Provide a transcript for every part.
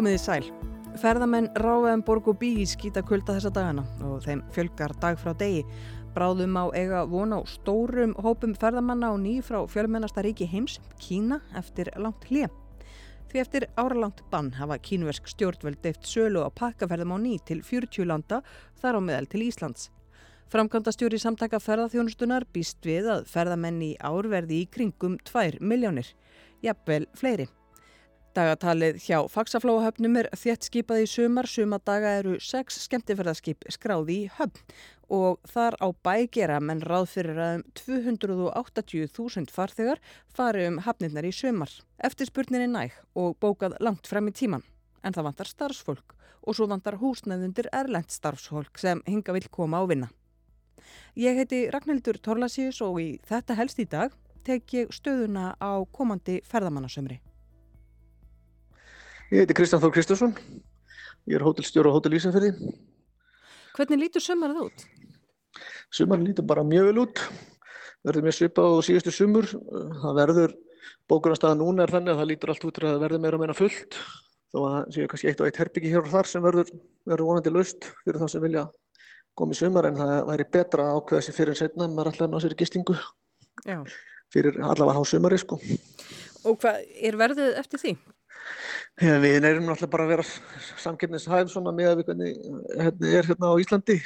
Komiði sæl. Ferðamenn ráðaðum borg og bí í skýta kulda þessa dagana og þeim fjölgar dag frá degi. Bráðum á eiga von á stórum hópum ferðamanna og ný frá fjölmennasta ríki heims, Kína, eftir langt hlið. Því eftir áralangt bann hafa kínversk stjórnveld eftir sölu á pakkaferðum á ný til 40 landa þar á meðal til Íslands. Framkvæmdastjóri samtaka ferðarþjónustunar býst við að ferðamenni í ár verði í kringum 2 miljónir, jafnvel fleiri. Dagatalið hjá Faxaflóahöfnum er þétt skipað í sumar, sumadaga eru sex skemmtifærðarskip skráði í höfn og þar á bægera menn ráð fyrir að um 280.000 farþegar fari um hafnirnar í sumar. Eftirspurnin er næg og bókað langt frem í tíman, en það vantar starfsfólk og svo vantar húsnæðundir erlend starfsfólk sem hinga vil koma á vinna. Ég heiti Ragnhildur Torlasíus og í þetta helst í dag tek ég stöðuna á komandi ferðamannasömri. Ég heiti Kristján Þór Kristjánsson, ég er hótelstjóru á Hótel Ísafjörði. Hvernig lítur sömarið út? Sumarinn lítur bara mjög vel út, verður mér svipað á síðustu sumur. Það verður, bókunarstaða núna er þannig að það lítur allt út til að það verður meira og meira fullt. Þó að það séu kannski eitt og eitt herbyggi hér og þar sem verður, verður vonandi laust fyrir það sem vilja koma í sumar en það væri betra að ákveða sér fyrir en setna en maður alltaf ná sér í gistingu Já. fyrir allavega há sumari sko. Og hvað er verðið eftir því? Við erum náttúrulega bara að vera samkeppnishæf svona með að við hvernig hérna er hérna á Íslandi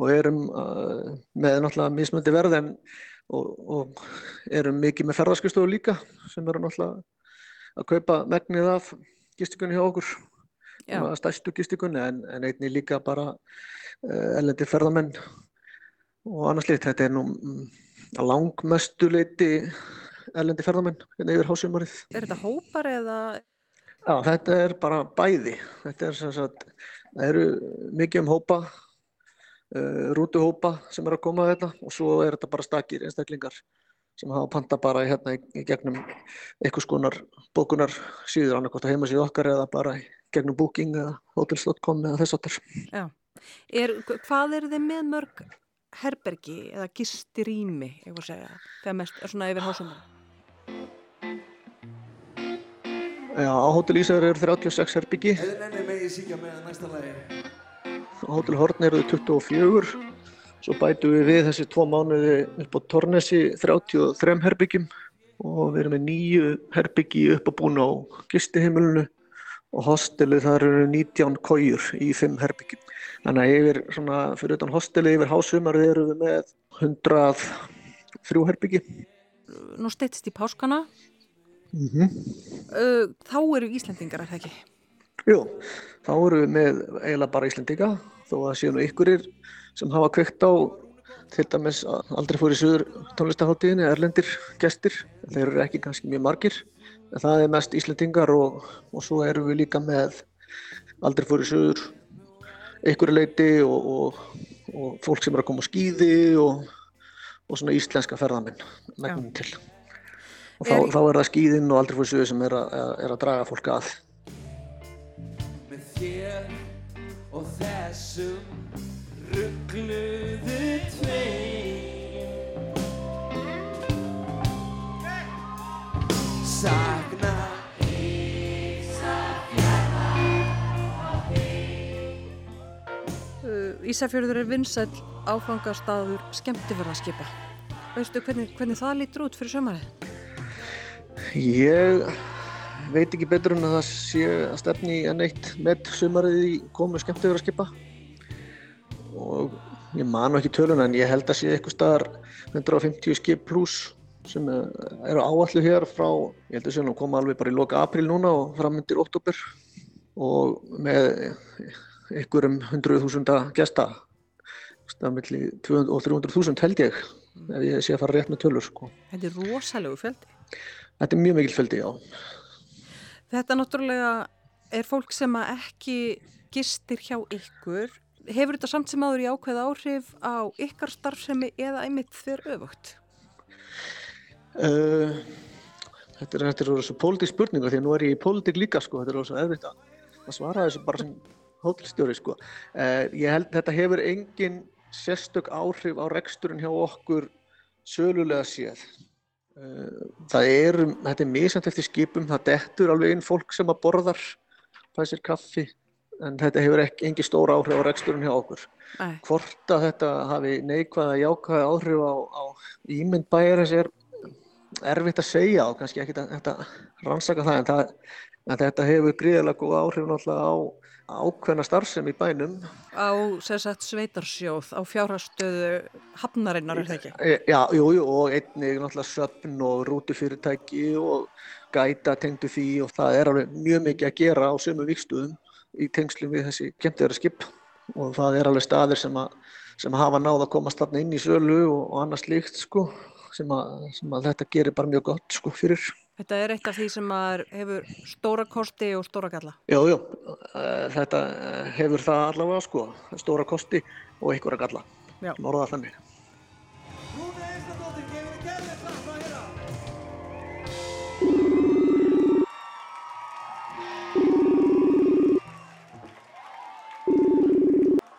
og erum uh, með náttúrulega mismöndi verð en og, og erum mikið með ferðarskristofu líka sem eru náttúrulega að kaupa megnið af gistingunni hjá okkur. Stærstu gistingunni en, en einni líka bara ellendi ferðamenn og annars lit þetta er nú mm, að langmestu leiti erlendi ferðamenn hérna yfir hásumarið. Er þetta hópar eða? Já, þetta er bara bæði. Þetta er sem sagt, það eru mikið um hópa, uh, rútuhópa sem er að koma að þetta og svo er þetta bara stakir einstaklingar sem hafa panta bara hérna í, í gegnum einhvers konar bókunar síður annarkot að heima síðu okkar eða bara í gegnum booking eða hotels.com eða þess aftur. Já, er, hvað er þið með mörg herbergi eða gistirými, þegar mest er svona yfir hásumar? Já, á Hótel Ísafjörður eru 36 herbyggi. Eða nenni megi síkja með næsta lagi. Á Hótel Hortn eru 24. Svo bætu við við þessi tvo mánuði upp á Tornesi 33 herbyggjum og við erum með nýju herbyggi upp á búin á gistiheimilinu og hostelið það eru 19 kójur í 5 herbyggjum. Þannig að yfir svona, fyrir utan hostelið yfir hásumarið eru við með 103 herbyggi. Nú steytist í páskana. Mm -hmm. þá eru Íslandingar, er það ekki? Jú, þá eru við með eiginlega bara Íslandinga, þó að séu nú ykkurir sem hafa kveikt á til dæmis aldrei fór í söður tónlistaháttíðinni, erlendir gestir, þeir eru ekki kannski mjög margir, en það er mest Íslandingar og, og svo eru við líka með aldrei fór í söður ykkur leiti og, og, og fólk sem er að koma á skýði og svona íslenska ferðamenn megnum til og þá, þá er það skýðinn og aldrei fór sögur sem er að, er að draga fólk að Með þér og þessum ruggluðu tveim Sakna Ísafjörður er vinsæl áfangastaður skemmtiförðarskipa. Veistu hvernig, hvernig það lítur út fyrir sömarið? Ég veit ekki betur en að það sé að stefni en eitt með sömarið í komu skemmtiförðarskipa og ég man ekki tölun en ég held að sé eitthvað staðar 150 skip pluss sem eru áallu hér frá, ég held að sé að koma alveg bara í loka april núna og framöndir oktober og með ykkur um 100.000 gesta stafnilli 200 og 300.000 held ég ef ég sé að fara rétt með tölur sko. Þetta er rosalegu fjöldi Þetta er mjög mikil fjöldi, já Þetta náttúrulega er fólk sem ekki gistir hjá ykkur Hefur þetta samt sem aður í ákveð áhrif á ykkar starfsemi eða einmitt fyrir öfugt? Uh, þetta er er svo pólitík spurninga því að nú er ég í pólitík líka sko, þetta er svo erfitt að svara þessu bara sem hótelstjóri sko. Uh, ég held þetta hefur engin sérstök áhrif á reksturinn hjá okkur sölulega séð. Það er, þetta er misant eftir skipum, það dettur alveg inn fólk sem að borðar fæ sér kaffi en þetta hefur ekki engi stóra áhrif á reksturinn hjá okkur. Nei. Hvort að þetta hafi neikvæða jákvæða áhrif á, á ímynd bæjarins er erfitt að segja og kannski ekki að rannsaka það en, það en þetta hefur gríðilega góð áhrif náttúrulega á ákveðna starfsem í bænum. Á sagt, sveitarsjóð, á fjárhastöðu hafnarinnar er það ekki? E, já, jú, jú, og einnig náttúrulega söpn og rútufyrirtæki og gæta tengdu því og það er alveg mjög mikið að gera á sömu vikstuðum í tengslum við þessi kemtiðara skip og það er alveg staðir sem að, sem að hafa náð að komast þarna inn í sölu og, og annars líkt sko sem að, sem að þetta gerir bara mjög gott sko fyrir. Þetta er eitt af því sem hefur stóra kosti og stóra galla? Jú, jú, þetta hefur það allavega sko, stóra kosti og einhverja galla, morða þannig.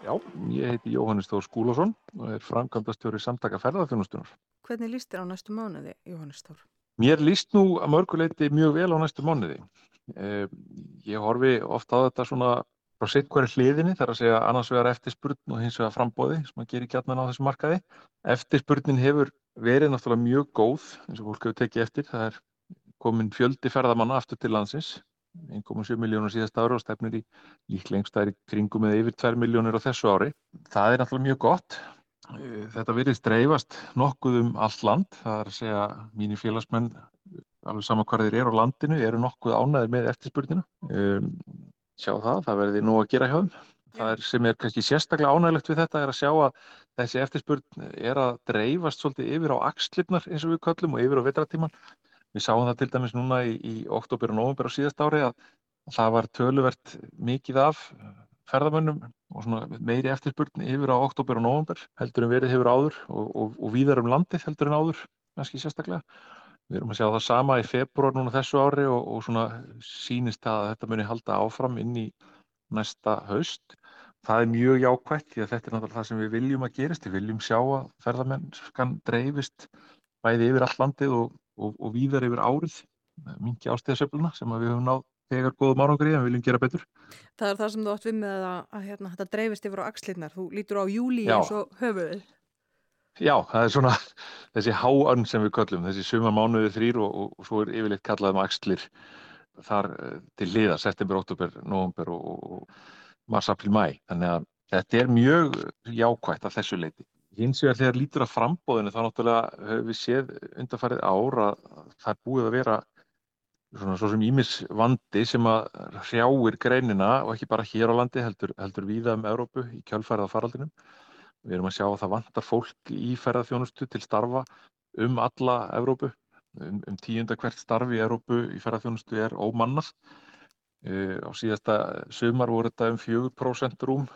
Já, ég heiti Jóhannes Þór Skúlásson og er framkvæmdastjóri samtaka ferðarþjónustunar. Hvernig líst þér á næstu mánuði, Jóhannes Þór? Mér líst nú að mörguleiti mjög vel á næstu mánuði. Eh, ég horfi ofta á þetta svona frá sitt hverju hliðinni, þar að segja annars vegar eftirspurn og hins vegar frambóði sem að gera í gætnan á þessu markaði. Eftirspurnin hefur verið náttúrulega mjög góð eins og fólk hefur tekið eftir. Það er komin fjöldi ferðamanna aftur til landsins 1,7 miljónur síðast ára og stefnir í líklengst það er í kringum eða yfir 2 miljónur á þessu ári. Það er náttúrulega mjög gott. Eh, þetta virðist dreifast nokkuð um allt land. Það er að segja mínir félagsmenn, alveg sama hvað þeir eru á landinu, eru nokkuð ánæðir með eftirspurnina. Um, sjá það, það verði nú að gera hjá þeim. Það er sem er kannski sérstaklega ánægilegt við þetta er að sjá að þessi eftirspurn er að dreifast svolítið yfir á axlirnar eins og við köllum og yfir á vetratíman. Við sáum það til dæmis núna í, í oktober og november á síðast ári að það var töluvert mikið af ferðamönnum og meiri eftirspurn yfir á oktober og november heldur en verið hefur áður og, og, og víðar um landið heldur en áður, kannski sérstaklega. Við erum að sjá það sama í februar núna þessu ári og, og svona sínist að þetta muni halda áfram inn í næsta haust. Það er mjög jákvætt því að þetta er náttúrulega það sem við viljum að gerist. Við viljum sjá að ferðamennskan dreifist bæði yfir all landið og og, og víðar yfir árið mingi ástíðasöfluna sem við höfum náð þegar góðum árangur í en við viljum gera betur. Það er það sem þú átt við með að, að hérna, þetta dreifist yfir á axlirnar. Þú lítur á júli eins og höfuðið. Já, það er svona þessi háönn sem við köllum, þessi suma mánuðið þrýr og, og, og svo er yfirleitt kallað um axlir þar eh, til liða, september, oktober, november og mars, april, mæ. Þannig að þetta er mjög jákvægt að þessu leiti. Hins vegar þegar lítur að frambóðinu þá náttúrulega við séð undarfarið ára að það er búið að vera svona svo sem ímis vandi sem að hrjáir greinina og ekki bara hér á landi heldur, heldur víða um Európu í kjölfærið af faraldinum. Við erum að sjá að það vantar fólk í ferðarþjónustu til starfa um alla Európu. Um, um tíunda hvert starf í Európu í ferðarþjónustu er ómannast. Uh, á síðasta sumar voru þetta um 4% rúm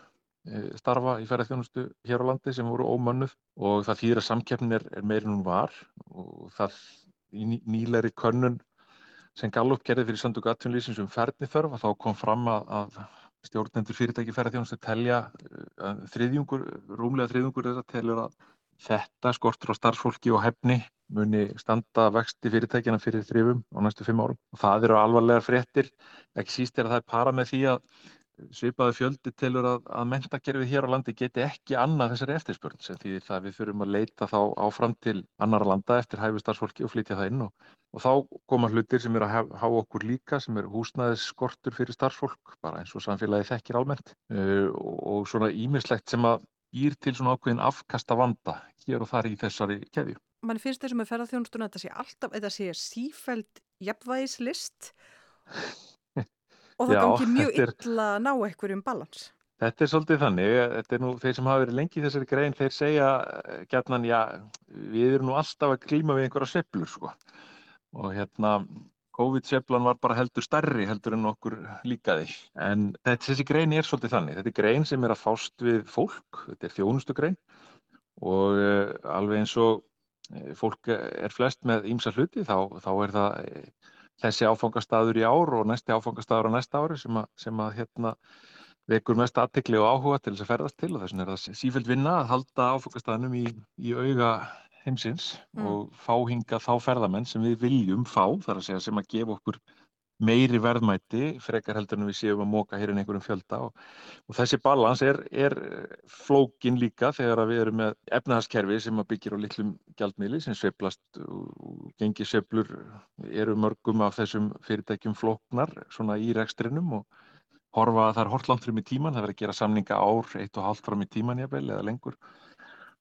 Eh, starfa í ferðarþjónustu hér á landi sem voru ómönnuð og það þýðir að samkeppnin er, er meirinn hún var og það í ný, nýleiri könnun sem Gallup gerði fyrir Sandug Atvinnlýsins um ferðni þörf að þá kom fram að, að stjórnendur fyrirtæki ferðarþjónustu telja eh, þriðjungur, rúmlega þriðjungur þess að telja að þetta skortur á starfsfólki og hefni muni standa vexti fyrirtækina fyrir þrifum á næstu fimm árum. Og það eru alvarlegar fréttir, ekki síst er að það er para með því að svipaði fjöldi telur að, að mentakerfið hér á landi geti ekki annað þessari eftirspurn sem því það við þurfum að leita þá áfram til annara landa eftir hæfustarfsfólki og flytja það inn og, og þá koma hlutir sem er að hafa okkur líka sem er húsnæðis skortur fyrir starfsfólk bara eins og samfélagi þekkir almennt uh, og, svona ímislegt sem að býr til svona ákveðin afkasta vanda hér og þar í þessari keðju. Man finnst þessum með ferðarþjónustuna að þetta sé alltaf, þetta sé sífæld jafnvægislist og það gangi mjög er, illa að ná einhverjum balans. Þetta er svolítið þannig, þetta er nú þeir sem hafa verið lengi í þessari grein, þeir segja gætnan, já, við erum nú alltaf að klíma við einhverja seplur, sko. Og hérna, COVID-seplan var bara heldur starri heldur en okkur líkaði. En þetta, þessi grein er svolítið þannig, þetta er grein sem er að fást við fólk, þetta er þjónustu grein og uh, alveg eins og uh, fólk er flest með ímsa hluti, þá, þá er það þessi áfangastadur í ár og næsti áfangastadur á næsta ári sem að, sem að hérna, vekur mest aðtikli og áhuga til þess að ferðast til og þess vegna er það sífælt vinna að halda áfangastadunum í, í auga heimsins mm. og fá hinga þá ferðamenn sem við viljum fá þar að segja sem að gefa okkur meiri verðmæti frekar heldur en við séum að móka hér inn einhverjum fjölda og, og þessi balans er, er flókin líka þegar við erum með efnahagskerfi sem byggir á litlum gjaldmiðli sem sveplast og gengir sveplur eru mörgum af þessum fyrirtækjum flóknar svona í rekstrinum og horfa að það er hort langt fram í tíman, það verður að gera samninga ár, eitt og halvt fram í tíman jafnvel eða lengur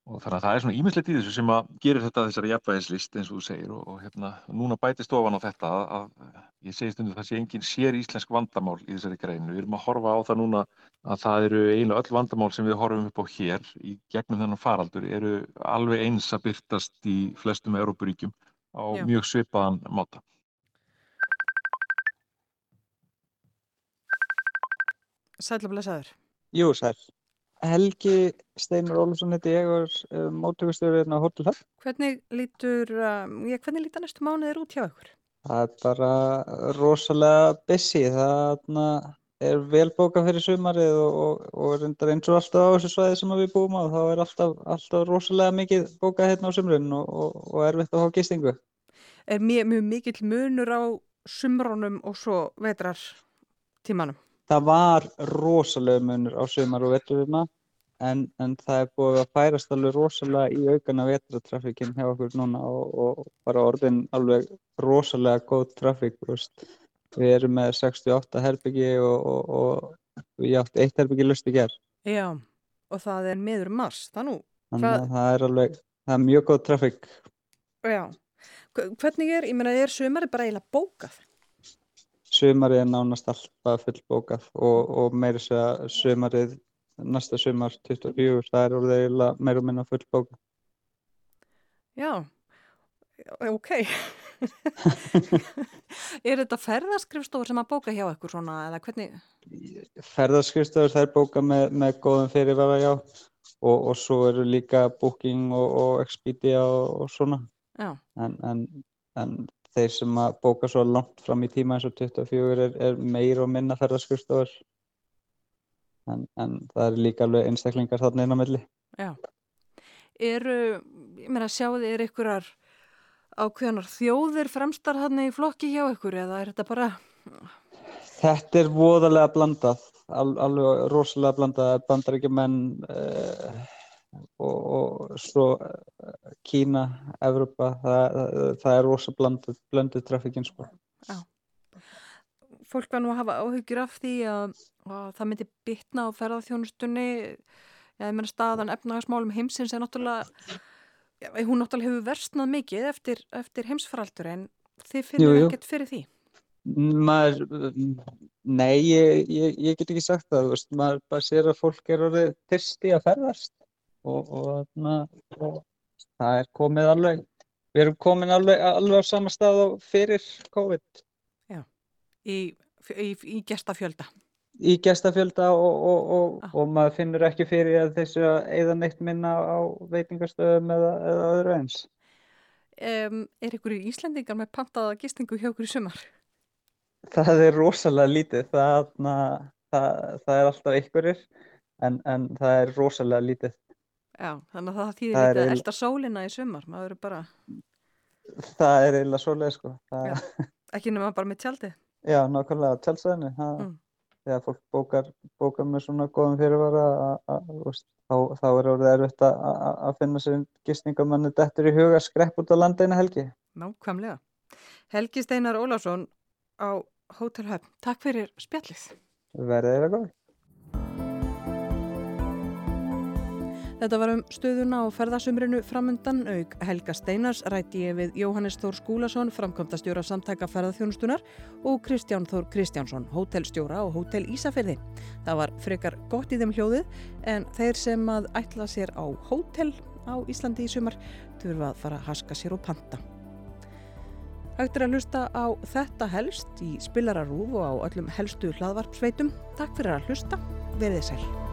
og þannig að það er svona ímislegt í þessu sem að gerir þetta þessari jafnvægislist eins og þú segir og, og hérna núna bætist ofan á þetta að, að ég segi stundu það sé engin sér íslensk vandamál í þessari greinu, við erum að horfa á það núna að það eru eiginlega öll vandamál sem við horfum upp á hér í gegnum þennan faraldur eru alveg eins að byrtast í flestum Európaríkjum á Já. mjög svipaðan máta. Sæl og blessaður. Jú, sæl. Helgi Steinar Ólusson heiti ég og er móttökustöður hérna á Hotel Hub. Hvernig lítur, um, ég, hvernig lítur næstu mánuðir út hjá ykkur? Það er bara rosalega busy. Það er vel bókað fyrir sumarið og, og, og reyndar eins og alltaf á þessu svæði sem við búum á. Þá er alltaf, alltaf rosalega mikið bókað hérna á sumrun og, og erfitt að hafa gistingu. Er mjög, mjög mikill munur á sumrónum og svo vetrar tímanum? Það var rosalega munur á sumar og veturina en, en það er búið að færast alveg rosalega í aukana vetratrafikinn hjá okkur núna og, og bara orðin alveg rosalega góð trafík við erum með 68 herbyggi og, og, og við átt eitt herbyggi lust í gerð Já, og það er meður mars það nú. Þannig að það er alveg, það er mjög góð trafík. Já, hvernig er, ég meina er sumari bara eiginlega bókað? Sumarið er nánast alltaf fullbókað og, og meira þess að sumarið, næsta sumar 24, það er orðið eiginlega meira og minna fullbókað. Já, ok. er þetta ferðarskrifstofur sem að bóka hjá ekkur svona eða hvernig? Ferðarskrifstofur það er bókað með, með góðum fyrirvara já og, og svo eru líka Booking og, og Expedia og, og svona. Já. En, en, en þeir sem að bóka svo langt fram í tíma eins og 24 er, er meir og minna ferðarskurstofur en, en það er líka alveg einstaklingar þarna inn á milli. Já, eru ég meina sjáu þið er ykkurar ákveðanar þjóðir fremstar hann í flokki hjá ykkur eða er þetta bara Þetta er voðalega blandað al, alveg rosalega blandað. Bandaríkjumenn eh, og, og svo eh, Kína, Evropa, það, það er rosa blönduð blöndu trafíkinn sko. Já. Fólk var nú að hafa áhugir af því að, að það myndi bytna á ferðarþjónustunni, ég meina staðan efnahagsmálum heimsins er náttúrulega, hún náttúrulega hefur versnað mikið eftir, eftir heimsfaraldur en þið finnir ekkert fyrir því? Maður, nei, ég, ég, ég get ekki sagt það, veist, maður bara sér að fólk er orðið þyrsti að ferðast og, og, og það er komið alveg, við erum komin alveg, alveg á sama stað á fyrir COVID. Já, í, í, í gestafjölda. Í gestafjölda og, ah. og maður finnur ekki fyrir að þessu að eða neitt minna á veitingarstöðum eða, eða öðru eins. Um, er ykkur í Íslandingar með pantaða gistingu hjá ykkur í sumar? Það er rosalega lítið, það, na, það, það er alltaf ykkurir en, en það er rosalega lítið. Já, þannig að það þýðir litið að elda sólina í sumar, maður eru bara... Það er eiginlega svolítið sko. Það... Já, ekki nema bara með tjaldi? Já, nákvæmlega tjaldstæðinu. Mm. Þegar fólk bókar, bókar með svona góðum fyrirvara þá, þá er orðið erfitt að finna sér gistningamannu dettur í huga skrepp út á landinu Helgi. Nákvæmlega. Helgi Steinar Ólásson á Hotel Hub. Takk fyrir spjallið. Verðið er að góði. Þetta var um stöðuna á ferðasumrinu framundan auk Helga Steinars rætti ég við Jóhannes Þór Skúlason, framkvæmdastjóra samtæka ferðarþjónustunar og Kristján Þór Kristjánsson, hótelstjóra og hótel Ísafyrði. Það var frekar gott í þeim hljóðið en þeir sem að ætla sér á hótel á Íslandi í sumar þurfa að fara að haska sér og panta. Hægt er að hlusta á þetta helst í spilararúf og á öllum helstu hlaðvarpsveitum. Takk fyrir að hlusta, verðið sæl.